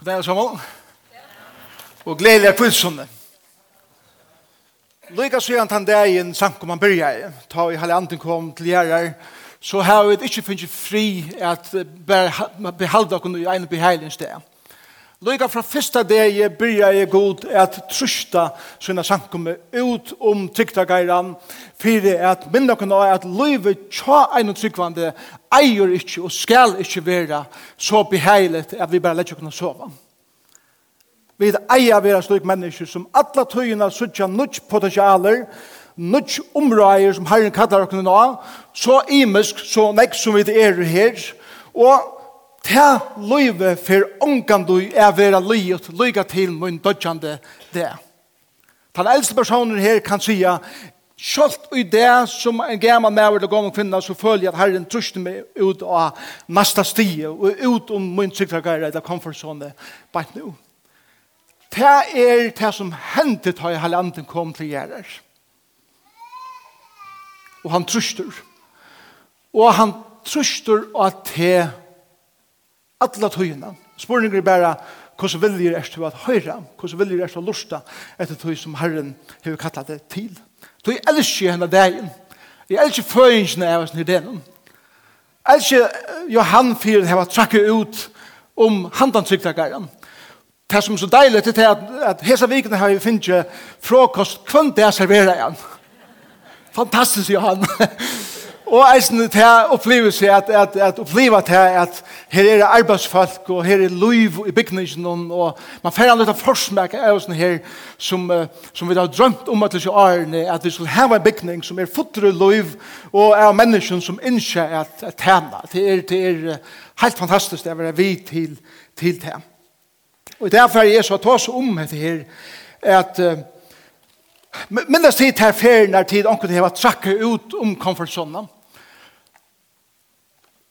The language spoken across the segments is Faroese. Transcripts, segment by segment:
God dag, Samuel. Og gledelig er kvilsene. Lykke så gjerne han det i en den dagen samkommer byrje. Ta i halve anden kom til gjerrer. Så har vi ikke funnet fri at behalde dere i en beheilig sted. Loika fra fyrsta degi byrja jeg god at trusta sina sankumme ut om tyktageiran fyrir at minna kunna at loive tja einu tryggvande eier ikkje og skal ikkje vera så beheilet at vi bare letja kunna sova. Vi eier vera slik mennesker som alla tøyina sutja nudj potensialer nudj omrøyer som herren kallar okkur nå så imisk så nek som vi er her og ta løyve for ångan du er vera løyet, løyga til min dødjande det. Den eldste personen her kan sija, Sjølt i det som en gammel med eller gammel kvinna så føler jeg at Herren truster meg ut av nasta stie og ut om min sikkerhet eller komfortzone bare nå. Det er det som hendte da jeg halvandet kom til gjerrer. Og han truster. Og han truster at det Alla tøyina. Spurningar er bara, hvordan viljer er til at høyra? Hvordan viljer er til å lusta etter tøy som Herren har kallat det til? Tøy elsker henne dagen. Jeg elsker føyingsene av oss nidenen. Elsker Johan Fyren har trakket ut om handantryktakaren. Det som er så deilig til at, at hese vikene har vi finnet frokost kvann det jeg serverer igjen. Fantastisk, Johan. Og eisen til opplevelse at, at, at oppleve til at her er arbeidsfolk og her er liv i bygningen og man får litt av forsmak av oss her som, som vi har drømt om at disse årene at vi skal ha en bygning som er fotre liv og er mennesken som ikke er at, at tjene. Det er, det er helt fantastisk det er vi til, til det. Og derfor er jeg så tås om det her at uh, Minnast tid her ferien er tid omkring det heva trakket ut om komfortzonen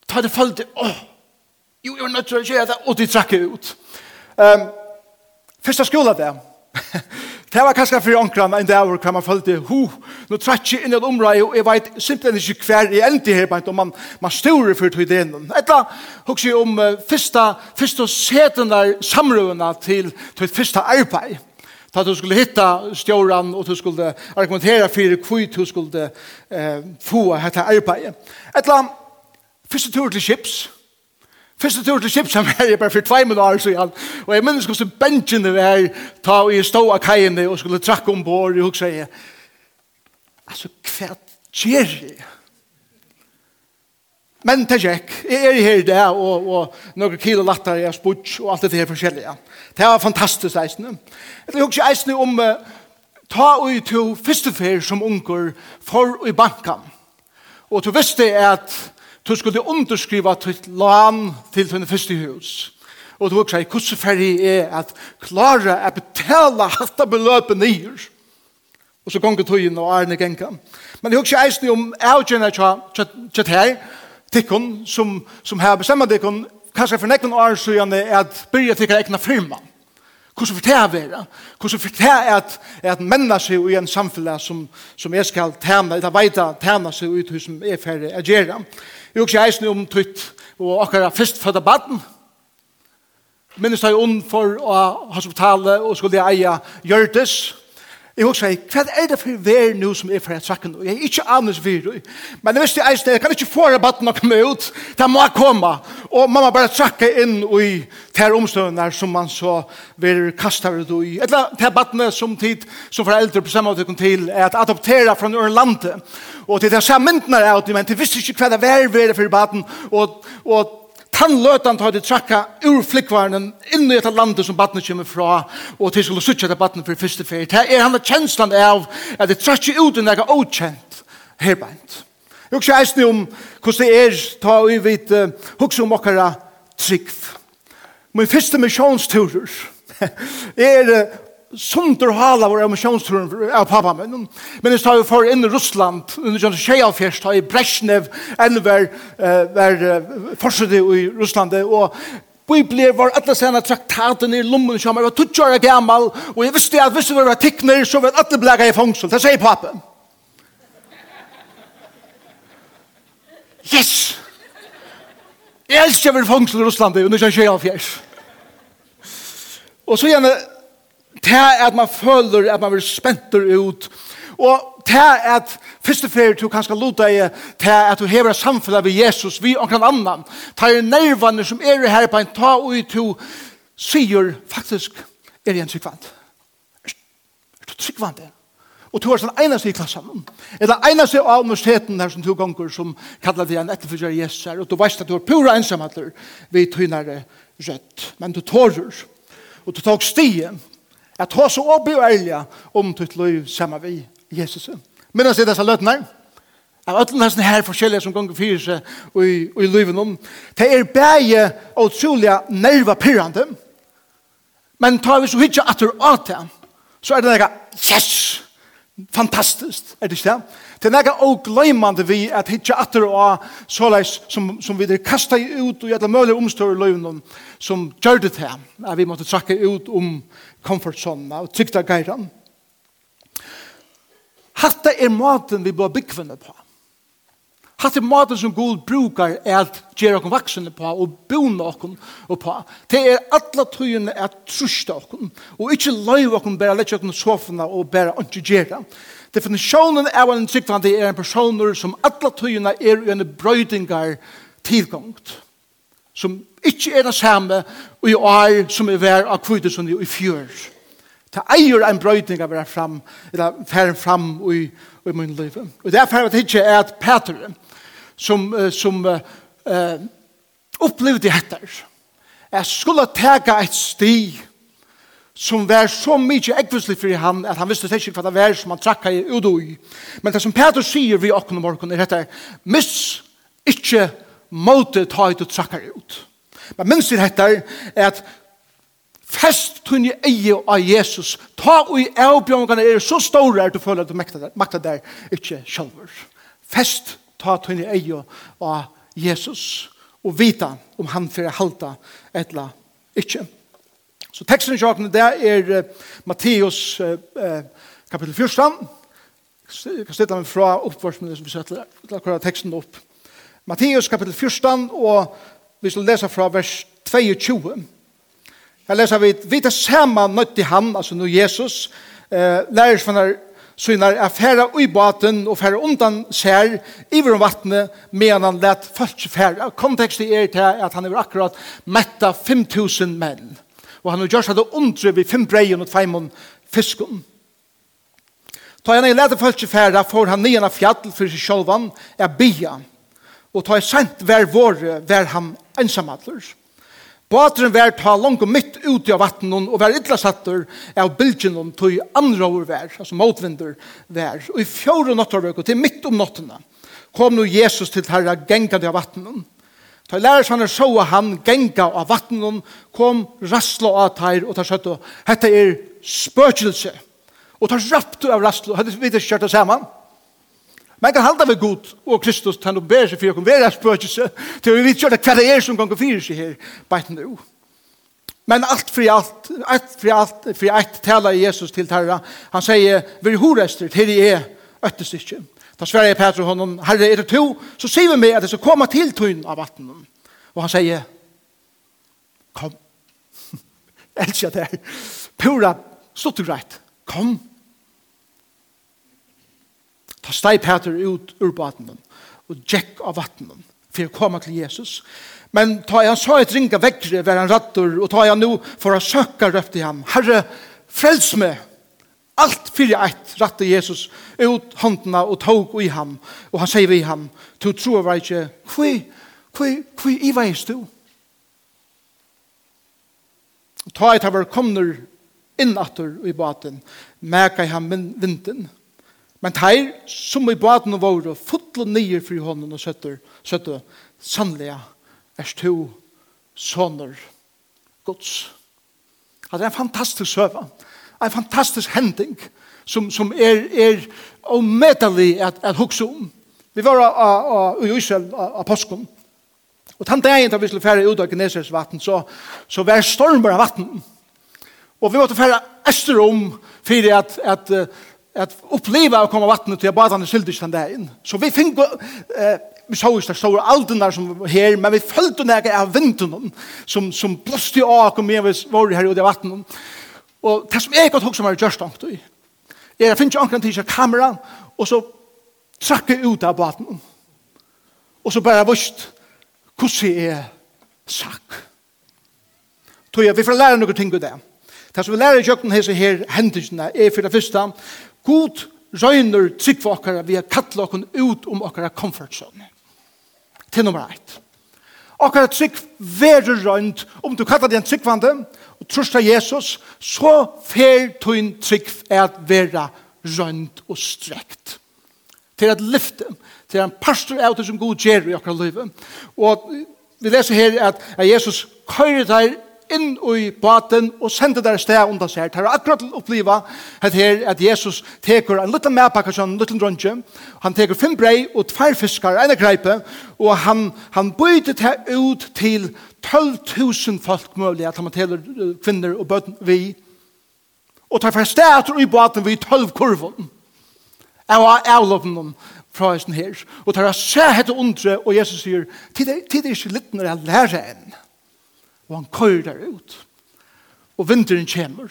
ta det følte, åh, oh, jo, jeg er nødt til å gjøre det, og de trakk ut. Um, første skole det, det var kanskje for ånkran en dag hvor man følte, ho, nå trakk jeg inn i et område, og jeg vet simpelthen ikke hver jeg endte her, og man, man stod for til ideen. Etla, hos jeg om uh, første, første seten der samrøvene til, til første arbeid ta du skulle hitta stjóran og du skulle argumentere for hvor du skulle uh, få hetta arbeiði. Etla, Første tur til Kips. Første tur til Kips, han var jeg bare for tvei min år siden. Og jeg minnes hvordan benjene var ta og jeg stod av kajene og skulle trakke ombord. Og så jeg, altså, hva gjør jeg? Men det er ikke. Jeg er her i dag, og, og noen kilo latter jeg spurt, og alt det her forskjellige. Det var fantastisk eisende. Jeg husker eisende om uh, ta og to første fer som unger for i banken. Og du visste at Du skulle underskriva ditt lån til din første hus. Og du hugsa i hvordan ferdig er at klare å betale hatt av beløpet nyr. Og så gonger tøyen og arne genka. Men jeg hugsa eisen om avgjørende tjatt her, tikkun, som, som har bestemt tikkun, kanskje for nekken år siden er at byrja tikkun egna firma. Hvordan vil det være? Hvordan vil det at, at mennesker i en samfunn som, som jeg skal tjene, eller veida tjene seg ut som er ferdig å gjøre. Jeg husker eisen om tøyt og akkurat først førstfødda baden. Minnes jeg ond for å hospitalet og skulle jeg eie Gjørtes. Jeg husker, hva er det for vær nå som er for et sakken? Jeg er ikke anus virus. Men jeg visste eisen, jeg kan ikke få rabatten å komme ut. Det må komme. Og man må bare trakke inn i ter omstøvende som man så vil kaste ut i. Et eller annet rabattene som tid som foreldre på samme måte kom til er at adoptere fra noen landet. Og til det samme myndene er at men de visste ikke hva det var vær for rabatten. Og, og Tann løtan tar de trakka ur flikkvarnen inn i etter landet som badnet kommer fra og til skulle suttje etter badnet for første ferie. Det er han kjenslan av at det trakka ut i ega okjent herbeint. Jeg husker eisne om hvordan det er ta og vi vet hukse om okkara trygg. Min første misjonsturer er sunder hala vår emotionstrun av pappa min. Men jeg sa jo for inn i Russland, under John Shealfjers, ta i Brezhnev, enn var, uh, var uh, i Russland, og Bibler var alla sena traktaten i lommen som var tutsjare gammal, og jeg visste at hvis det var tikkner, så var alle blæga i fangsel. Det sier pappa Yes! Jeg elsker å være fangsel i Russland, under John Shealfjers. Og så gjerne, det er at man føler at man blir spenter ut, og det er at første ferie du kan skal luta i, det er at du hever samfunnet ved Jesus, vi og noen annan, det er nervene som er her på en ta og i to, sier faktisk, er det en tryggvand? Er det tryggvand det? Og du er den eneste i klassen. Er den eneste av universiteten her som to ganger som kallar det en etterfølger Jesus her. Og du veist at du er pura ensamheter ved tynare rødt. Men du tårer. Og du tar stie. Jeg tar så opp i ærlige om ditt liv sammen med Jesus. Men han sier disse løtene, Av alle disse her forskjellige som ganger fyrer seg i, i livet om, det er bare utrolig nervepirrende. men tar vi så hitje at du av det, så er det noe, yes, fantastisk, er det ikke det? Det er noe ogleimande vi at hitje at du er av såleis som, som vi er kastet ut og gjør det mulig omstår i livet om, som gjør det til, at vi måtte trakke ut om um, komfortzona og trygda geiran. Hatta er maten vi bør byggvinne på. Hatta er maten som god brukar er at gjere okkur vaksne på og bona okkur og på. Det er alla tøyene at trusta okkur og ikkje løyve okkur bæra lett okkur sofna og bæra ikke gjere. Definisjonen av en tryggvande er en personer som alla tøyene er i en brøydingar tilgångt som ikke er det samme og i år som er vær av kvidesunni i fjør. Det eier en brøydning av å være fram, eller færre fram i, i min liv. Og det er det ikke er at Peter, som, som uh, uh, opplevde dette, jeg skulle tega et sti som var så mye ekvislig for han, at han visste ikke hva det var som han trakka i udoi. Men det som Peter sier vi åkken om morgen er dette, miss ikke måte ta ut og trakka ut. Men minst det er at fest tunne eie av Jesus. Ta og i avbjørnene er så store at du føler at du makter der ikke sjølver. Fest ta tunne eie av Jesus og vita om han fyrir halta etla ikkje. Så teksten i sjakene der er uh, Matteus uh, uh, kapitel 14. Jeg kan stille meg fra oppvarsmålet som vi setter akkurat teksten opp. Matteus kapitel 14, og vi skal lese fra vers 22. Her leser vi, vi tar sammen nødt til ham, altså nå Jesus, eh, lærer for når synar er færa ui baten og færa undan sær iver om vattnet medan han let folk færa. Kontekstet er til at han er akkurat metta 5.000 menn. Og han har gjort det undre ved fem breien og feimon fiskon. Ta han er lette folk færa får han nian av fjall for seg sjolvan er bia og ta i sent hver våre, hver han ensamadler. Badren vær ta langt og mitt ut av vattnet, og vær ytla satter av bilgen og tog andre over vær, altså motvinder vær. Og i fjore nattarvøk og til mitt om nattene kom nå Jesus til herra gengade av vattnet. Ta i lærer sann er så han genga av vattnet, kom rassla av teir og ta søtt og hette er spøkelse. Og ta rapptu av rassla, hette vi det kjørte saman. Men kan halda vi god og Kristus han og bærer seg for å konverere spøkelse til vi vet ikke hva det er som kan fyrir seg her beinten er Men alt fri alt, alt fri alt, fri alt taler Jesus til Terra. Han sier, vi horester til jeg er øttes ikke. Da sverger Petrus honom, herre er det to, så sier vi meg at det skal komme til tøyen av vattnet. Og han sier, kom. Jeg elsker det. Pura, stått og greit. Kom. Kom Ta steg Peter ut ur baden og tjekk av vattnen for å komme til Jesus. Men ta jeg så et ringa vekkere var han rattor og ta jeg nå for å søke røpte ham. Herre, frels meg! Alt fyrir eitt ratte Jesus ut håndena og tog i ham. Og han sier vi i ham, to tro av ikke, kvi, kvi, kvi i veis du?» Ta eit av var kommer inn atter i baten, meka i ham vinden, Men teir som i baden og våre fotlo nyer fri hånden og søtter, søtter sannlega er to soner gods. Det er en fantastisk søva, en fantastisk hending som, som er, er omedelig at, at hukse om. Vi var i Israel av påskum, og den dagen da vi skulle fære ut av Gnesers vatten, så, så var stormer av vatten. Og vi måtte fære ester om, for at, at at oppleva å komme vattnet til badene skyldig den dagen. Så vi fikk, eh, vi så ikke det store alden der som var her, men vi følte noe av vinden som, som blåste i av og med oss var her ute i det vattnet. Og det som jeg godt husker som er gjørst ankt i, er jeg finner ikke anker til seg kamera, og så trakk jeg ut av baden. Og så bare vust, hvordan jeg er sak? Tog jeg, vi får lære noen ting av det. Det som vi lærer i kjøkken hese her hendelsene er for det første God røyner trygg for okkara vi har kattla okkara ut om okkara comfort zone. Til nummer 1. Okkara trygg verur røynd om du kallar deg en tryggvande og trusta Jesus så fer tuin trygg er at vera røynd og strekt. Til at lyfte til en pastor av det som god gjer i okkara livet. Og vi leser her at Jesus køyrer der inn i baten og sender der sted under seg. Det er akkurat til å oppleve at, her, at Jesus teker en liten medpakke en liten dronje. Han teker fem brei og tvær fiskar, en greipe, og han, han byter det ut til 12.000 folk mulig, at han teler kvinner og bøten vi. Og tar fra stedet i baten vi 12 kurven. Jeg var avloppen fra hesten her. Og tar fra stedet undre, og Jesus sier, tid er ikke litt når jeg lærer enn og han kører der ut. Og vinteren kommer,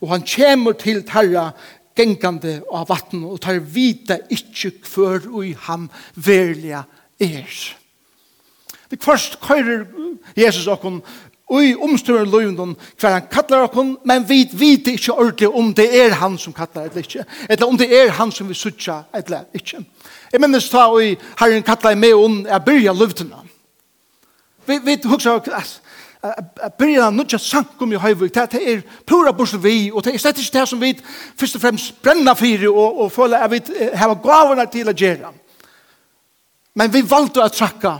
og han kommer til tarra gengande av vatten, og tar vita ikkje kvør ui han verliga er. Det først kører Jesus okkon ui omstøren løyvnum hver han kallar okkon, men vi vet ikkje ordentlig om det er han som kallar eller ikkje, eller om det er han som vi sutja eller ikkje. Jeg minnes ta ui herren kallar meg om jeg byrja løyvnum. Vi, vi husker, at byrja nutja sankum i Høyvik, det er pura bors vi, og det er slett ikke det som vi først og fremst brenna fyrir og, og føler at vi har gavene til å gjøre. Men vi valgte å trakka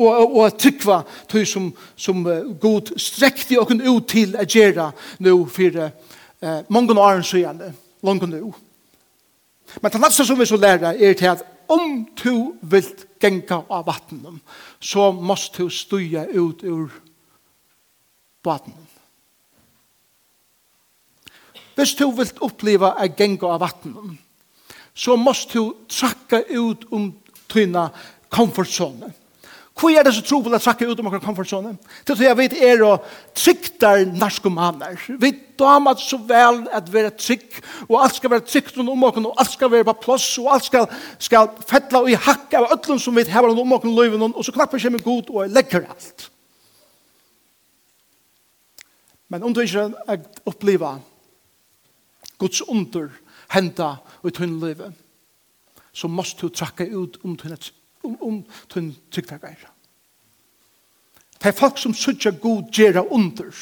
og, og, og trykva tog som, som uh, god strekte og kunne ut til å gjøre nå for uh, mange år siden, langt nå. Men det neste som vi så lærer er til at om du vilt genga av vattnet, så måst du stuja ut ur vattnet. Hvis du vilt oppleva a genga av vattnet, så måst du trakka ut om tyna komfortzone. Hvor er det så trofel å trakke ut om akkurat komfortzone? Til at jeg vet er å tryktar narkomaner. Vi damer så vel at vi er trygg, og alt skal være trygt rundt om akkurat, og alt skal være på plass, og alt skal, skal fettla og i hakka av ötlun som vi hever rundt om akkurat løyven, og så knapper kommer god og legger alt. Men om du ikke oppleva Guds under henta og i tunn løyve, så måst du trakke ut om tunn om, om tunn tryggtakar. Det er folk som sutja god gjerra under,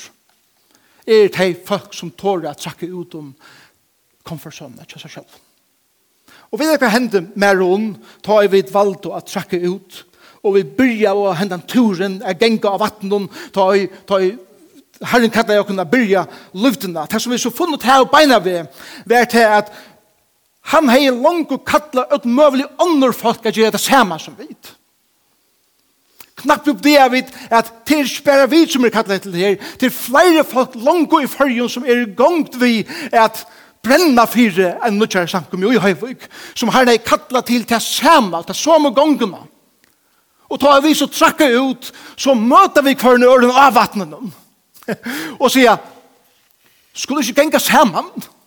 er det folk som tåra at trakke ut om komfortsøvna til seg selv. Og vi vet hva hendte med rån, ta i vid valdo at trakke ut, og vi byrja og hendan turen, er genga av vattnen, ta i, ta i Herren kallar jeg å kunne byrja luftena. Det som vi så funnet her og beina ved, er til at Han hei langt og kattla ut møvelig ånder folk at gjøre det samme som vi. Knappt opp det er vi at til spæra vi som er kattla til det her, til flere folk langt og i fyrjon som er gongt vi at brenna fire en nødgjær samkom i Høyvøk, som her nei kattla til til samme, til samme gongene. Og tar vi så trakka ut, så møter vi kvarne øren av vattnet. og sier, skulle ikke genga saman? Ja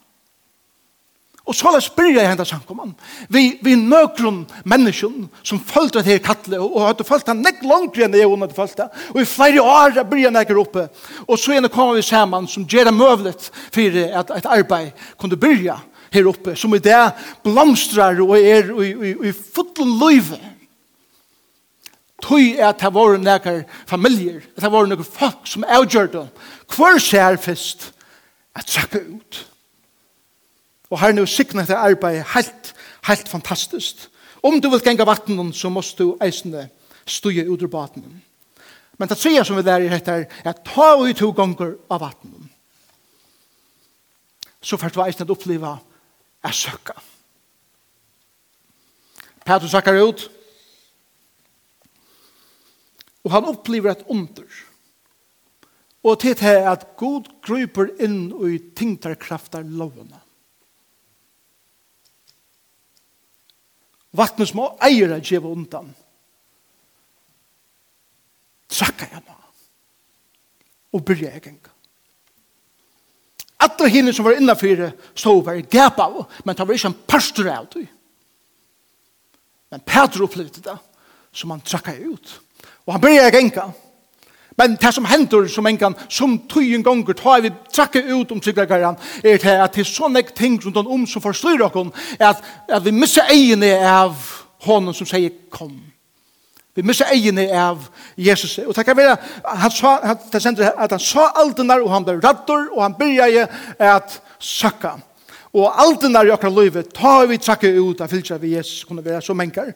Og så la spyrja i hendan sankoman, Vi, vi nøkron menneskjon som følte at her kattle, og, og hadde følt han nekk langre enn jeg hun hadde følt. Og i flere år blir jeg nekker oppe. Og så gjerne kommer vi saman som gjør det møvlet for at et arbeid kunne byrja her oppe, som i det blomstrar og er i, i, i fotlen løyve. Tøy er at det var nekker familier, at det var nekker folk som avgjør det. Hvor ser først at trakka ut? og har nu sikna til arbeid helt, helt fantastisk. Om du vil genga vattnen, så måst du eisende stuje ut ur baten. Men det tredje som vi lærer dette er ta ut to ganger av vattnen. Så først var eisende å oppleva er søkka. Petrus sakkar ut, og han opplever et under. Og til det er at god gruper inn i tingtarkraftar lovene. Vattnet som eier at djeva undan. Trakka jeg nå. Og byrja jeg ganga. Alle hinne som var innanfyrir stod var gap av, men det var ikke en pastor av det. Men Petro opplevde det, som han trakka ut. Og han byrja jeg ganga. Og Men det som hender som en gang, som tøyen gonger, tar vi trakke ut om tryggleggeren, er det at det er sånne ting rundt om som forstyrrer oss, at, at vi misser egene av hånden som sier kom. Vi misser egene av Jesus. Og det kan være, han sa, han, det sender, at han sa alt den der, og han ble rattor, og han begynte at søkke. Og alt den der i akkurat livet, tar vi trakke ut av fylkja vi Jesus kunne være som mennesker.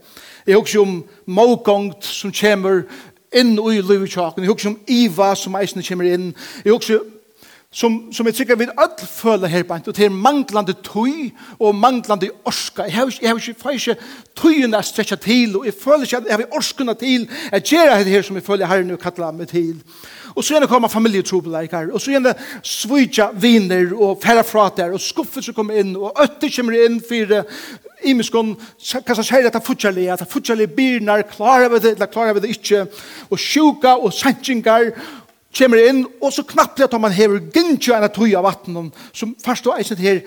Jeg husker om målgångt som kommer inn i livet tjaken. Jeg husker om Iva som eisene kommer inn. Jeg husker som, som jeg tykker vi alle føler her på, og til manglande tøy og manglande orska. Jeg har, jeg har ikke, får ikke tøyene stretcha strekker til, og jeg føler ikke at jeg har orskene til, jeg gjør det her som jeg føler her nå kattler meg til. Og så gjerne kommer familietrobeleikere, og så gjerne svitja viner og færre fra der, og skuffelser kommer inn, og øtter kommer inn for imiskon, hva som sier at det er fortjellig, at det er fortjellig birnar, klara vi det, klara klarer det ikke, og sjuka og sannsyngar, kommer inn, og så knappelig at man hever gynnskjø enn at tøy av vattnet, som først og eisen her,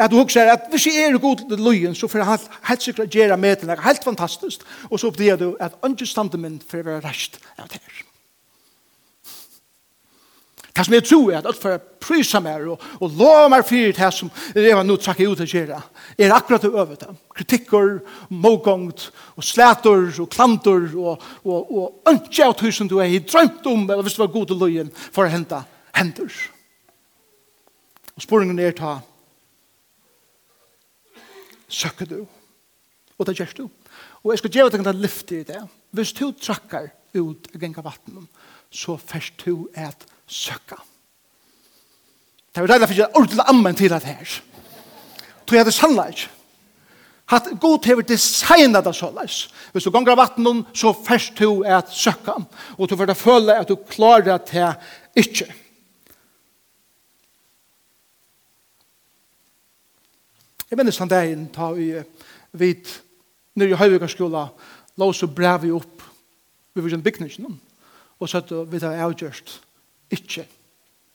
at du husker at hvis jeg er god til løyen, så får jeg helt sikkert gjøre med til det, helt fantastisk, og så oppdager du at understanden min får være rest av det her. Det som jeg tror er at alt for å prysa meg og, og lov meg fyrir det som jeg var nå trakket ut å gjøre, er akkurat det øvet. Kritikker, målgångt, og slætor, og klantor, og, og, og ønske av tusen du er i drømt om, eller hvis det var god til løyen, for å hente hender. Og spørringen er ta, søkker du, og det gjør du. Og jeg skal gjøre deg en lyft i det. Hvis du trakker ut av genga vattnet, så først du et søkka. Det er deilig for jeg ordentlig ammen til at her. Tog jeg det sannleik. ikke hatt god hever designet det såleis. Hvis du ganger vattnet, så først du er at søkka, og du får føle at du klarer det ikke. Jeg minnes han der inn, ta vi vid nere i Høyvikarskola, la oss og brev vi opp, vi var en bygning, og så at vi tar avgjørst ikke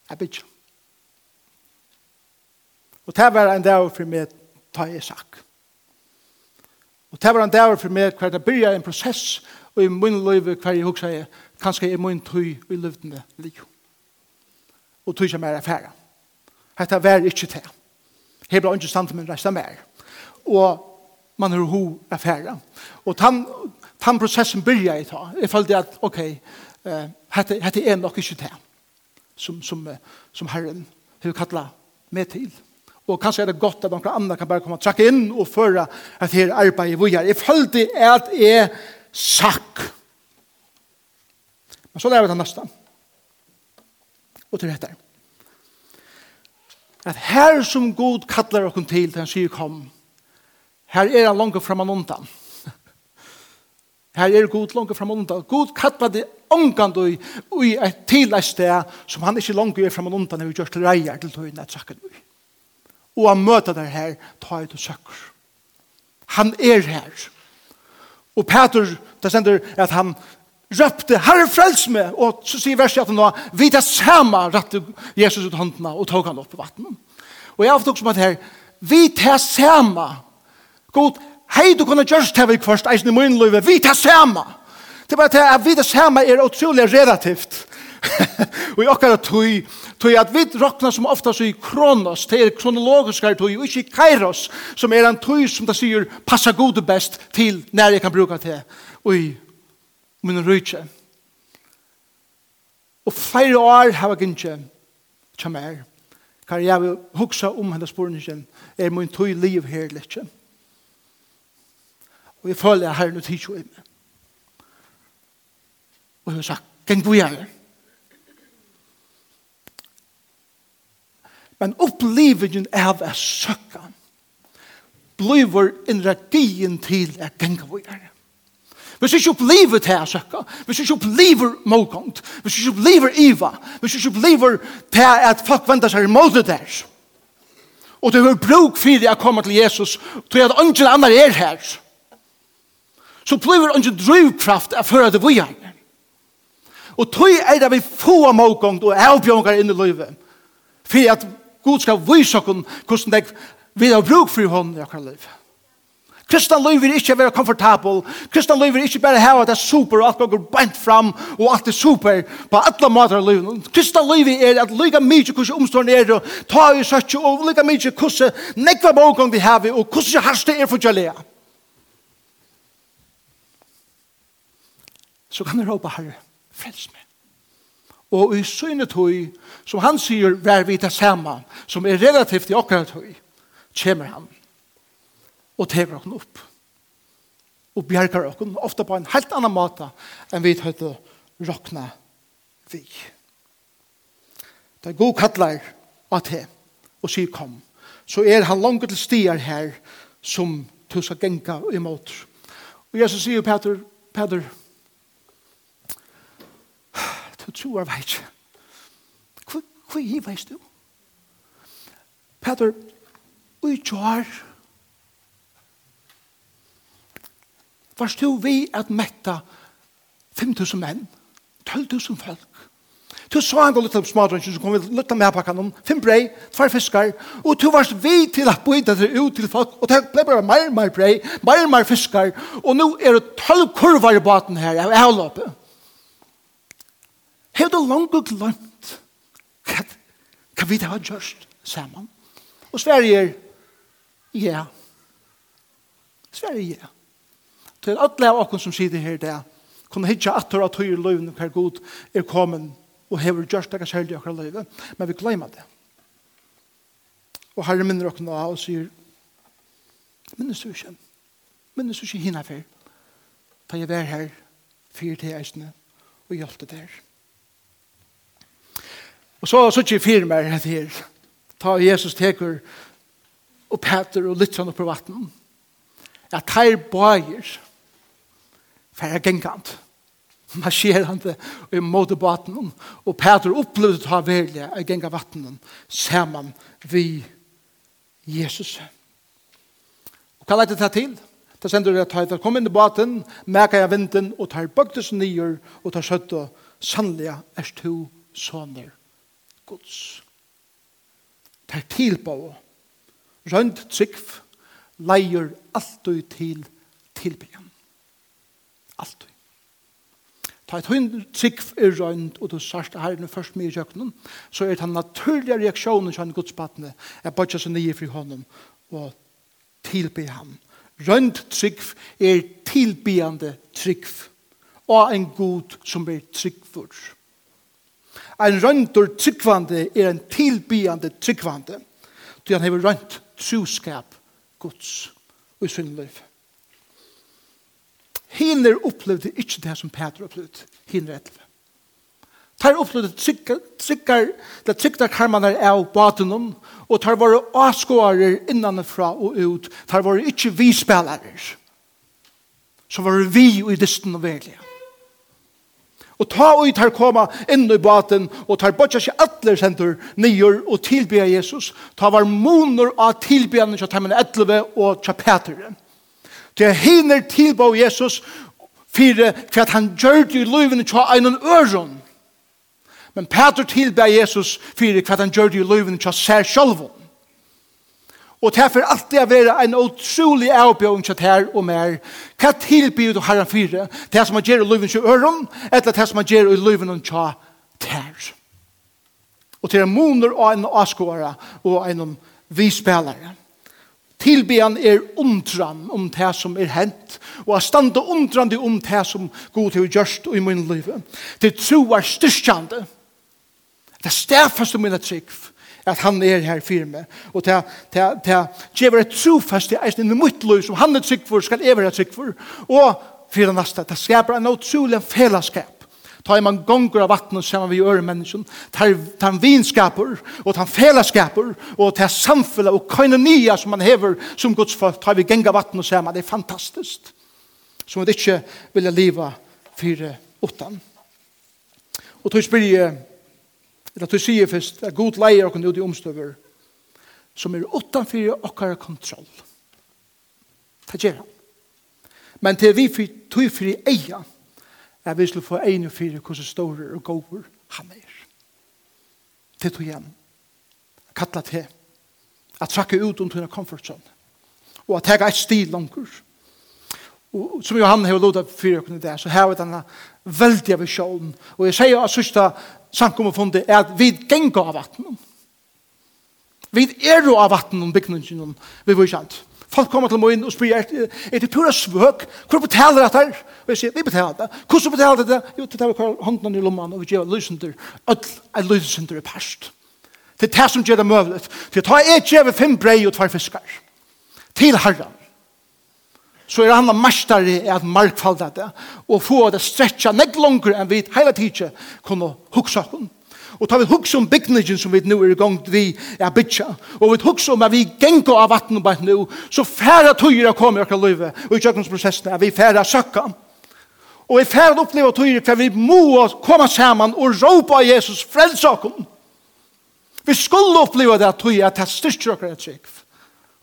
er bygget. Og det var en dag for meg ta i sak. Og det var en dag for meg hver det begynner en prosess og i min liv hver jeg husker jeg kanskje i min tøy i løvdende liv. Og tøy som er affæra. Hette var ikke det. Her ble ikke stand til min reiste mer. Og man har ho affæra. Og tann, tann prosessen byrja jeg ta. Jeg følte at, ok, uh, hette, hette er nok ikke det som, som, som Herren har kattlet med til. Og kanskje er det godt at noen andre kan bare komme og trakke inn og føre at her arbeidet vi gjør. Jeg følte at jeg sakk. Men så lærer vi det neste. Og til dette. At her som god kattler dere til, den sier kom, her er han langt fremme og undan. Her er Gud langt fram undan. Gud kallar det ångand og i et tillegg sted som han ikke langt er fram undan når vi gjør til reier til tøyene et sakken. Og han møter deg her, ta til søkker. Han er her. Og Peter, det sender at han røpte, Herre frels meg, og så sier verset at han var, vi tar samme rette Jesus ut håndene og tog han opp på vattnet. Og jeg avtok som at her, vi tar samme, god, hei du kunne gjørst til vi først, eisen i munnløyve, vi tar samme. Det er bare det at vi tar samme er utrolig relativt. og i okkara tøy, tøy at vi råkna som ofta så i kronos, det er kronologiskar tøy, og ikke kairos, som er en tøy som det sier passa gode best til når jeg kan bruka det, og i min rydse. Og flere år har jeg ikke kjammer. Kan jeg huksa om hennes spørningen, er min tøy liv herlig kjammer. Og jeg føler jeg har noe tid til meg. Og hun sagt, geng vi er. Men opplivingen av å søkkan bliver energien til å genge vi er. Hvis ikke opplever til å søkke, hvis ikke opplever målgångt, hvis ikke opplever iva, hvis ikke opplever til at folk venter seg imot det der, og du har bruk for det å komme til Jesus, tror jeg at ingen andre er her, så blir det ikke drivkraft av før det vi er. Og tøy er det vi få mågångt og avbjørngar inn i livet. For at Gud skal vise oss hvordan det vi har bruk for hånden i akkurat livet. Kristan liv vil ikke være komfortabel. Kristan liv vil ikke bare ha at det er super og alt går bent fram og alt er super på alle måter av livet. Kristan liv er at lyga mye hvordan omstående er og ta i søtje og lyga mye hvordan nekva mågångt vi har og hvordan harste er for kjallea. så kan du råpa Herre, frels meg. Og i synet høy, som han sier, vær vi det samme, som er relativt i akkurat høy, kommer han og tever oss opp og bjerger oss, ofte på en helt annan måte enn vi høyde råkna vi. Det er god kattler av det, og sier kom, så er han langt til stier her som tusen genka imot. Og Jesus sier, Peter, Peter, Peter, Du tror jeg ikke. Hva er det, veist du? Peter, vi tror varst du vi at metta 5.000 menn, 12.000 folk. Du så en gång lite som kom vi litt med pakkan om fem brei, tvær fiskar, og du varst vi til at bøyda det ut til folk, og det ble bare mer og mer brei, mer og mer fiskar, og nu er det 12 kurvar i baten her, av avlåpet. Hei du langt glemt hva, hva vi det har gjørst sammen? Og Sverige er, ja. Sverige, er ja. Til alle av oss som sitter her det, kunne hitja atter at høyre løyven hver god er kommet og hever gjørst det i akkurat løyve, men vi glemmer det. Og Herre minner dere nå og sier, minnes du ikke, minnes du ikke hinna for da jeg var her, fyrt til eisene og hjelpte der. Og så så ikke fire mer at her. Ta Jesus teker og Peter og Lytjan opp på vattnet. At her bøyer for færre gengant. Marsjerande i måte vattnet. Og Peter opplevde ta velje av genga vattnet saman vi Jesus. Og hva leit det til? Da sender det til å komme inn i baten, merker jeg vinden og tar bøktes nyer og tar søtt og sannlige er to sånner Guds. Det til på Rønt trygg leier alltid til tilbyen. Alltid. Ta et hund trygg er rønt, og du sørst her nu først mye i kjøkkenen, så er det en naturlig reaksjon til en godspattende er bare så nye fri hånden og tilby ham. Rønt trygg er tilbyende trygg og en god som er trygg for. En røntor tryggvande er en tilbyande tryggvande. Du han hever rønt troskap gods og i sin liv. Hinner opplevde ikke det som Peter opplevde. Hinner etter. Tar opplevde trykkar, det trykkar karmanar av batenom, og tar våre avskåere innanfra og ut, tar våre ikke vispelare, som var vi i dysten og velja. Og ta og tar koma inn i baten, og tar bortja seg alle sentur nyer og tilbe Jesus. Ta var moner av tilbyanen til temmen 11 og til Peter. Til hinner tilbå Jesus fire, for at han gjør det i løyvene til einen øron. Men Peter tilbya Jesus fire, for at han gjør det i løyvene til seg sjølven. Og det er for alltid å være en utrolig avbjørn til her og mer. Hva tilbyr du herren fire? Det er som han gjør i løven til øren, eller det er som han gjør i løven til her. Og til en moner og en avskåre og en vispelare. Tilbyan er undran om det som er hent, og er standa undran om det som god har gjørst i min liv. Det tro er styrkjande. Det er stedfast om min trygg at han er her for meg. Og til at jeg var et trofast i eisen i mitt liv som han er trygg for, skal jeg være trygg for. Og for det neste, det skaper en utrolig fellesskap. Ta i man gonger av vattnet sammen vi gjør mennesken, ta en vinskaper, og ta en fellesskaper, og ta samfunnet og koinonia som man hever som Guds folk, ta vi gonger genga vattnet sammen, det er fantastisk. Som vi ikke vil leva fire utan. Og tog spyrir Eller at du sier først, at god leier okken ut i omstøver, som er utanfor okkar kontroll. Det gjør han. Men til vi tog fri eia, er vi skulle få ein og fire hvordan store og gåver han er. Til tog igjen. Kattla til. At trakke ut om tina comfort zone Og at tega et stil langer. Og som Johan har lodet fyrir okken i det, så har vi denne veldige visjonen. Og jeg sier at sørsta samkommefundet er at vi genga av vattnet. Vi er jo av vattnet om bygningen vi var kjent. Folk kommer til morgen og spyr, er, er det pura svøk? Hvor betaler det her? Og jeg sier, vi betaler det. Hvordan betaler det? Jo, det tar vi hånden i lommen og vi gjør lysender. Ødel er lysender i perst. Det er det som gjør det møvlet. Det tar jeg gjør fem brei og tvær fiskar. Til herren så er han mestare i at markfalda det, og få det stretcha nek langer enn vi heila tidsje kunne huksa hun. Og ta vi hugsa om bygningen som vi nu er i gang vi er bytja, og vi hugsa om at vi gengo av vatten bare nu, så færre tøyre kommer i akkur løyve, og i kjøkkensprosessen er vi færre søkka. Og vi færre oppleva tøyre for vi må komme saman og råpa Jesus frelsakum. Vi skulle oppleva det at tøyre at det styrstjøkker et trygg.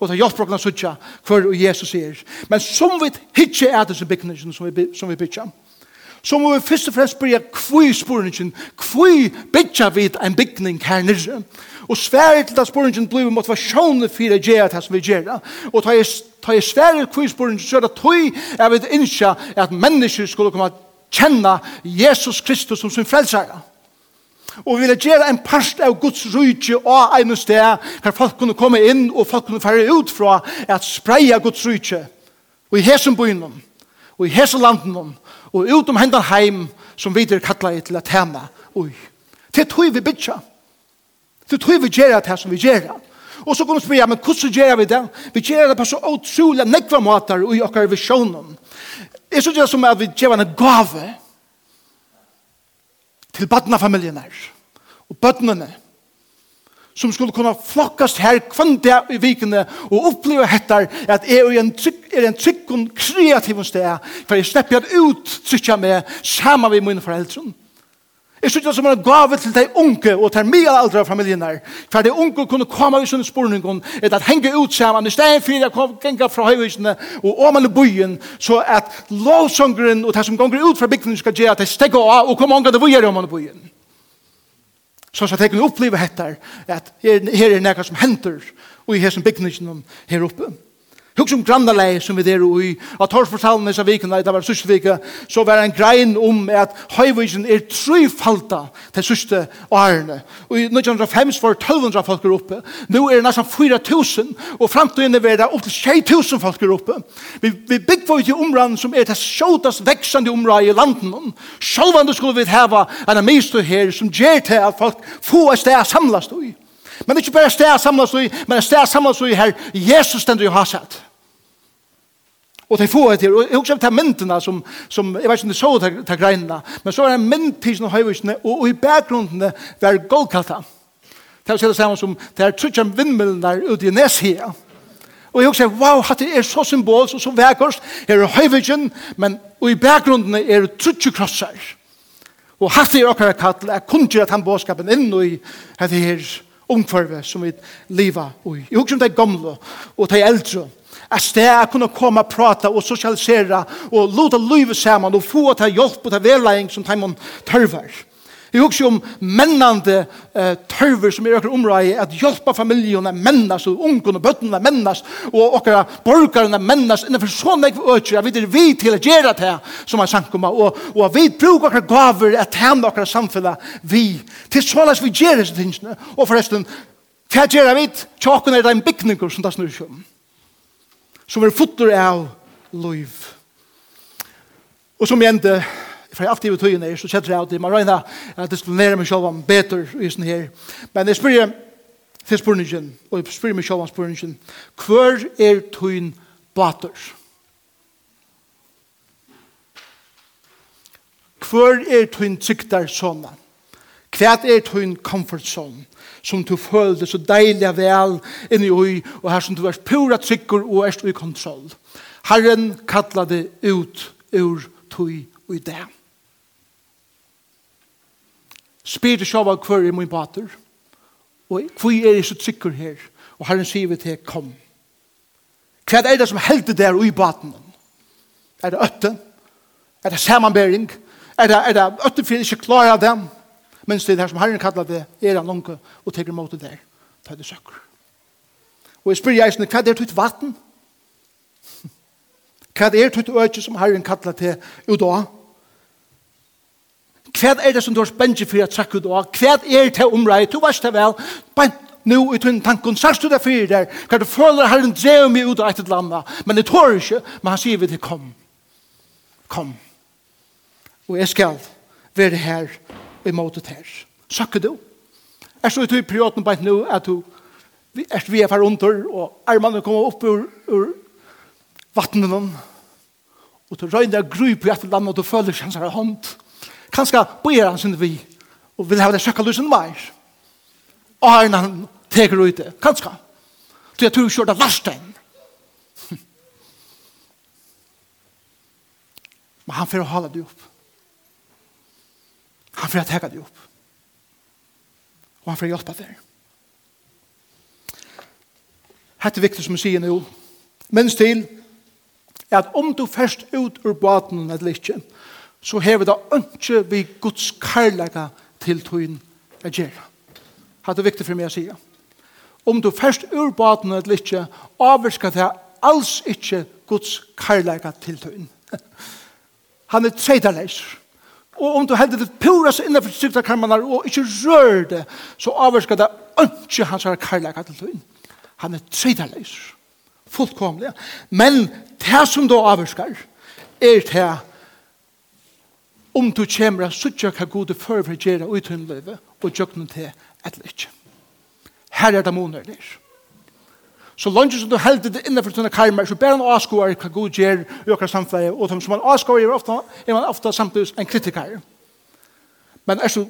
Og det hjelper oss å hver for Jesus er. Men som vi ikke er disse bygningene som vi, som vi bygger, så må vi først og fremst spørre hvor spørningen, hvor bygger vi en bygning her nere? Og sværet til at spørningen blir motivasjonen for å gjøre det som vi gjør. Og ta i sværet hvor spørningen, så er det tog jeg vil ikke at mennesker skulle komme kjenne Jesus Kristus som sin frelsere. Og vi vil gjøre en parst av Guds rydtje og en sted hvor folk kunne komme inn og folk kunne fære ut fra at spreie Guds rydtje. Og i hesen byen, og i hesen landen, og ut om hendan heim som vi kallar til at hema. Oi. Det tror vi bytja. Det tror vi gjør det her som vi gjør Og så kan vi spørre, men hvordan gjør vi det? Vi gjør det på så utrolig nekva måter i okkar visjonen. Jeg synes det som at vi gjør en gave til badnafamiljen her, og bøtnene, som skulle kunne flokkast her kvann i vikene og oppleve hettar at jeg er en trygg, er en trygg og kreativ sted for jeg slipper ut trykja med sammen med mine foreldre. Jeg synes det som en gave til de unge og til mye aldre av familien her. For de unge kunne komme i sånne spurningen etter at henge ut sammen. I stedet for jeg kom genga fra høyvisene og åmane byen så at lovsongeren og de som gonger ut fra bygden skal gjøre at de stegger av og kommer omgå det vujer i åmane byen. Så så tenker vi oppleve hette at her, her er nekka som henter og i her som bygden her oppe. Hugg som grannalei som vi der ui, og torsfortalen disse vikene, det var sørste vika, så var en grein om at høyvisen er trufalta til sørste årene. Og i 1905 var 1200 folk oppe, nå er det nesten 4000, og fremtiden er det opp til 6000 folk oppe. Vi, vi byggvar ikke områden som er til sjåtast veksande områden i landen. Sjålvande skulle vi heva en amistu her som gjør til at folk få et sted samlast ui. Men ikke bare sted samlas i, men sted samlas i her Jesus stender har sett. Og de får etter, og jeg husker til myndene som, som jeg vet ikke om de så til, til greinene, men så er det en mynd til sånne høyvisene, og, og i bakgrunnen var Golgata. Det er jo det samme som, det er trutjen vindmøllen der ute i Neshia. Og jeg husker, wow, at det er så symbol, så, så vekkert, her er høyvisen, men og i bakgrunnen er det trutjen krosser. Og hatt det er akkurat kattel, jeg kunne ikke at han båskapen inn i dette her, her omkvarve som vi lever i. Jeg husker om det er gamle og det er eldre. Jeg sted jeg kunne komme og prate og sosialisere og låta livet sammen og få til hjelp og til vedlegging som de må tørver. Jeg husker om mennende eh, tørver som er økker omrøy, at hjelpe familien er mennes, og ungene og bøttene er mennes, og okkara borgerne er mennes, innenfor sånne jeg økker, jeg vet det vi til å gjøre det som er sankoma, og, og vi bruker okkara gaver at tjene okkara samfunnet vi, til såles vi gjør disse tingene, og forresten, hva gjør vi? Tjakken er det en bygninger som det snur seg om, som er fotter av liv. Og som jeg endte, for jeg alltid i tøyene er, så kjetter jeg alltid, man regner at det skulle nære meg selv om bedre i sånne her. Men jeg spør til spørningen, og jeg spør meg selv om spørningen, hver er tøyen bater? Hver er tøyen trygtar sånne? Hva er tøyen comfort zone? som du følte så deilig og vel inni ui, og her som du er pura trykker og er i kontroll. Herren kallar det ut ur tui ui det. Spyr til sjåva hver er min bater. Og hvor er jeg så trykker her? Og herren sier vi til kom. Hva er det som helder der i baten? Er det øtte? Er det samanbering? Er det, er det øtte for ikke klarer dem? Mens det er som herren kallar det er han lunke og teker mot det der. Ta det søkker. Og jeg spyr jeg hva er det ut vatten? Hva er det ut øyne som herren kallar det ut av? Hva er det som du har spennet for å trekke ut av? Hva er det til omrei? Du vet det vel. Bare nu i tunn tanken. Sørst du det for der? Hva du føler herren drev meg ut av et eller annet? Men det tår ikke. Men han sier vi til kom. Kom. Og jeg skal være her i måte her. Søkker du? Er så i perioden bare nå at du er vi er for under og armene kommer opp ur, ur vattnet og du røyner grøy på et eller annet og du føler kjenner hånd kanskje bøyer han sin vi, og vil ha det sjekka lusen meir. Og har han teker ut det, kanskje. Så jeg tror ikke det er lasten. Men han får hala det opp. Han får teka det opp. Og han får hjelpa det. Hette er viktig som jeg sier nå. Mens til, er at om du først ut ur baten eller ikke, så hever det ikke vi Guds karlaga til tøyen å gjøre. Det er viktig for meg å si. Om du først ur baden eller ikke, avvirker det alls ikke Guds karlaga til tøyen. Han er tredjeleiser. Og om du heldur det pura seg innenfor sykta karmanar og ikke rør det, så avvarskar det ønske hans her karlæka til tøyen. Han er tredaleis. Fullkomlig. Men det som du avvarskar er det om du kommer av suttja hva gode førvergjere og utunn løyve og jøknen til et ikke. Her er det måneder der. Så langt som du heldur det innenfor tunne karmer, så ber han avskoar hva god gjør i okra samfunnet, og som han avskoar er ofta, er man ofta samtidig en kritiker. Men er så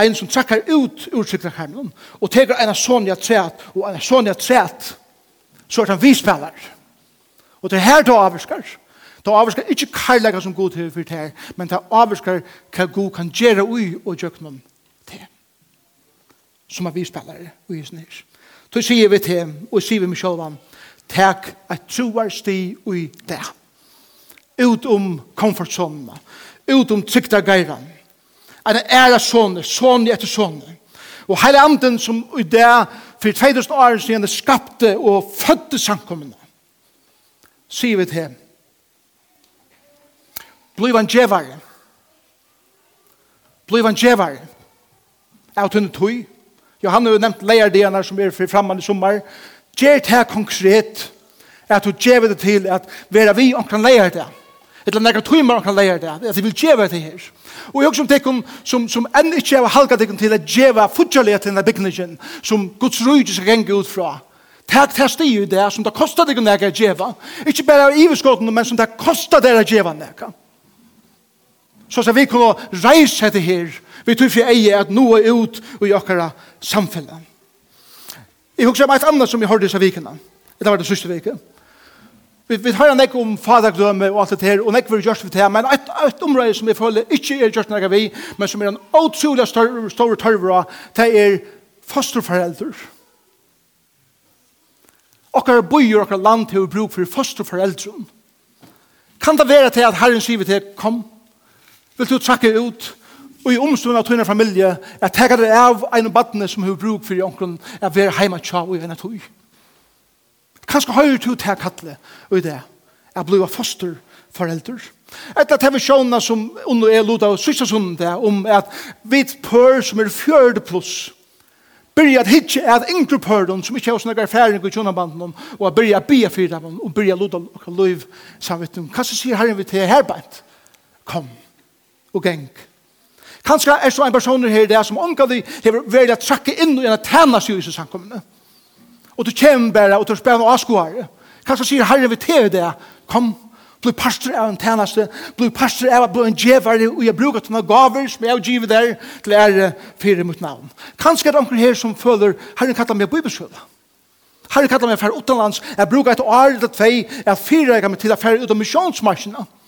en som trekker ut ursikta karmen, og teker en av sonja træt, og en av sonja træt, så er han vispeller. Og det er her du avskar, Ta avskar ikkje karlaga som god til for det, men ta avskar hva god kan gjere ui og gjøknum til. Som er vispallare ui i snir. Ta sier vi til, og sier vi med sjåvan, takk at troar sti ui det. Ut om komfortsonna, ut om trygda geiran, at det er sånne, sånne etter sånne. Og heile anden som i det, for 2000 år siden, skapte og fødde samkommende, sier vi til Bliv en djevare. Bliv en djevare. Av tunne tøy. Johanne har nevnt leierdeene som er fri framman i sommar. Gjer det her konkret at du djever det til at vera vi omkran leier det. Etla nekra tøymer omkran leier det. At vi vil djever det her. Og jeg også tekken som, som enn ikke har halka tekken til at djeva futjalega til denne bygningen som Guds rujt skal genge ut fra. Takk til sti i det som det kostar deg nekka djeva. Ikke bare av iverskotten, men som det kostar deg djeva nekka så skal vi kunne reise etter her, vi tror for eie at noe er ut i okkara samfunnet. Jeg husker om et annet som jeg hørte disse vikene, det var det siste vike. Vi, vi hører nek om fadergrømme og alt det her, og nek vil gjøre for det her, men et, et område som jeg føler ikke er gjort noe vi, men som er en utrolig stor tørvra, det er fosterforeldre. Okkara bøyer okkara land til å bruke for fosterforeldre. Kan det være til at Herren sier til, kom, Vil du trakke ut og i omstående av tøyne familie at tega deg av en av badene som har bruk for i onkron at være heima tja og i en av tøy. Kanskje høyre til kattle og i det at bliva foster forelder. Etter at vi sjåna som under er loda av sysja som det om at vi pør som er fjørde pluss byrja at hitje at yngre pørdon som ikke har snakkar færing i tjonabanden og at byrja at bia fyra og byrja loda og loiv samvittum. Kanskje sier herren vi til herbeint kom og geng. Kanskje er så en person her der som omgår de har vært å trakke inn og gjerne tæna seg i samkommende. Og du kommer bare, og du spør noen avskoer. Kanskje sier Herre vi til det, kom, bli pastor av en tjeneste, bli pastor av bli en djevare, og jeg bruker til noen gaver som jeg giver der til ære fire mot navn. Kanskje er det noen her som føler, herre kallar meg bibelskjøla. Herre kallar meg for utenlands, jeg bruker et år eller tvei, jeg fyrer jeg meg til å fære ut av misjonsmarsjene. Kanskje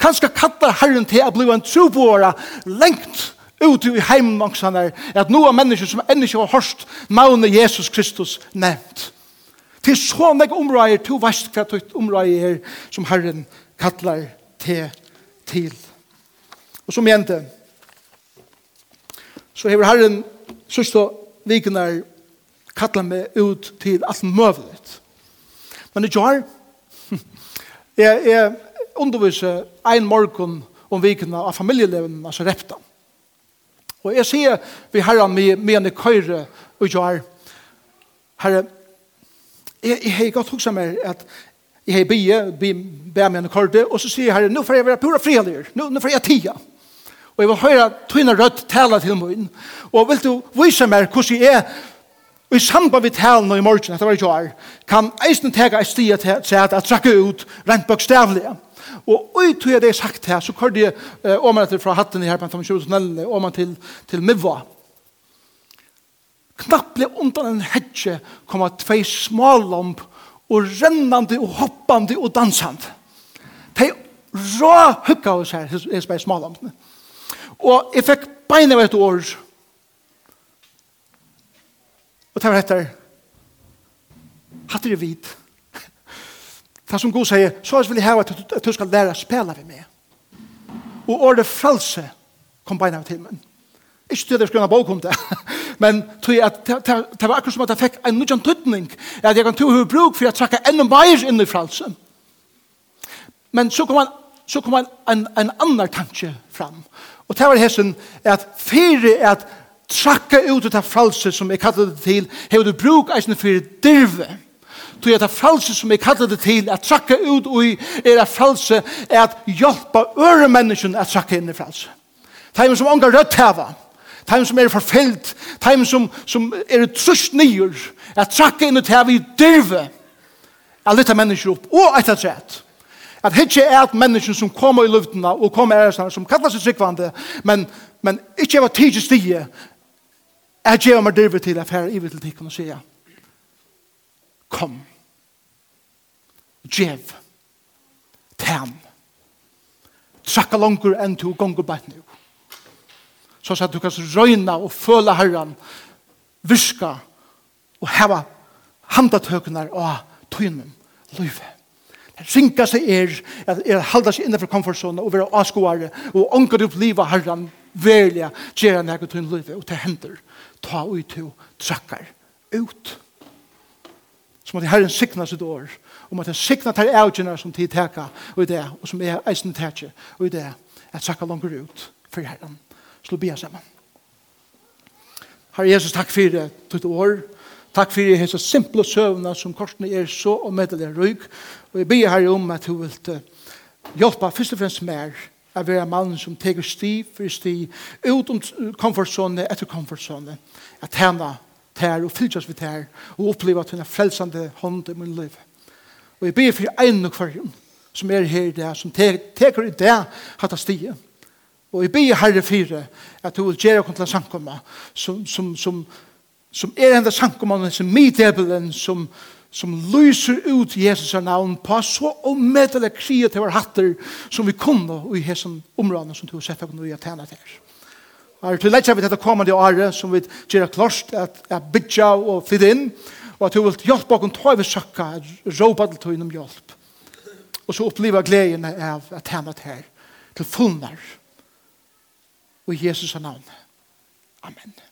Kanskje kattar herren til å bli en trobåra lengt ut i heimnangsanar at noen mennesker som enda ikke har hørt navnet Jesus Kristus nevnt. Til så meg områder, to vest hva tøyt omrøyer som herren kallar til til. Og som jente, så hever herren sørste vikenar kallar meg ut til alt møvlet. Men det gjør, jeg, jeg, undervise ein morgon om vikene av familieleven, altså repta. Og jeg sier vi herren med med en køyre og gjør, herre, jeg, jeg har godt hoksa meg at jeg har bie, bie, med en køyre, og så sier herre, nå får jeg være pura frihalir, nå, nå får jeg tida. Og jeg vil høre tøyne rødt tale til min, og vil du vise meg hvordan jeg er, Og i samband med talen i morgen, etter var i kjær, kan eisen tega et stia til at jeg trakker ut rent bokstavlige. Og ui tog jeg det sagt her, så kørte jeg eh, om etter fra hatten her, på en 25-tunnel, om til, til Mivva. Knapp ble undan en hedje kom at tvei smallamp og rennande og hoppande og dansande. De rå hukka oss her, jeg spør smalampene. Og jeg fikk beina av et år. Og det var etter. hatt det vidt. Det som Gud sier, så vil jeg hava at du skal lære å spille ved meg. Og året frelse kom beina av timen. Ikke til at jeg skrev en bok om det, men til at det var akkurat som at jeg fikk en nødjan tøtning, at jeg kan tro hva bruk for å trekke enda mer inn i frelse. Men så kom han så kom han en, en annen tanke fram. Og det var hessen at fire er at trakka ut ut av fralse som jeg kallet det til, hevde bruk eisen for dirve. Tog at det frelse som jeg kallar det til, at trakka ut ui, er at frelse er at hjelpa øre menneskene at trakka inn i frelse. Teim som ångar rødt heva, teim som er forfyllt, teim som, som er trusht nyer, at trakka inn i heva i dyrve, at lytta mennesker opp, og eit at rett. At hitje er at mennesken som kommer i luftena og kommer i som kallar seg sikvande, men, men ikkje var tidsi stige, er gjeva meg dyrve til affæra i til tikkene og sier, kom, djev, tæm, trakka langur enn to gonger bæt nu. Så at du kan røyna og føla herran, Viska og heva handatøknar og tøynum, løyve. Det ringa seg er, at er halda seg innenfor komfortzonen og være avskoare og ångar upp livet herran, velja, gjerra nek og tøyn løyve, og det hender, ta ut to, trakkar, ut som at Herren sikna sitt år. om at han sikna til avgjørene som tid teka og i det, og som er eisen teka og i det, at sakka langer ut for Herren. Slå bia sammen. Herre Jesus, takk for det ditt år. Takk for hese simple søvna som korsene er så og meddelig røyk. Og jeg bia herre om at du vil hjelpa først og fremst mer av være mannen som teker sti for sti ut om komfortzone etter komfortzone. At henne tær og fylgjast vi tær og oppleva at hun frelsande hånd i min liv. Og jeg ber for en og hverjen som er her i sum som te teker i dag hatt av stie. Og jeg ber herre fire at du vil gjøre kontra sankomma som, som, som, som er enda sankomma som midebelen som, som lyser ut Jesus navn på så omedelig kreative hatter som vi kunne i hessen områdene som du har sett av noe jeg tjener til. Her til lett vi dette kommende året som vi gjør klart at, jeg bytja og flytta inn og at du vil hjelpe oss ta over søkka råpa til tog innom hjelp og så oppleva gleden av at han er her til fullnar og i Jesus navn. Amen.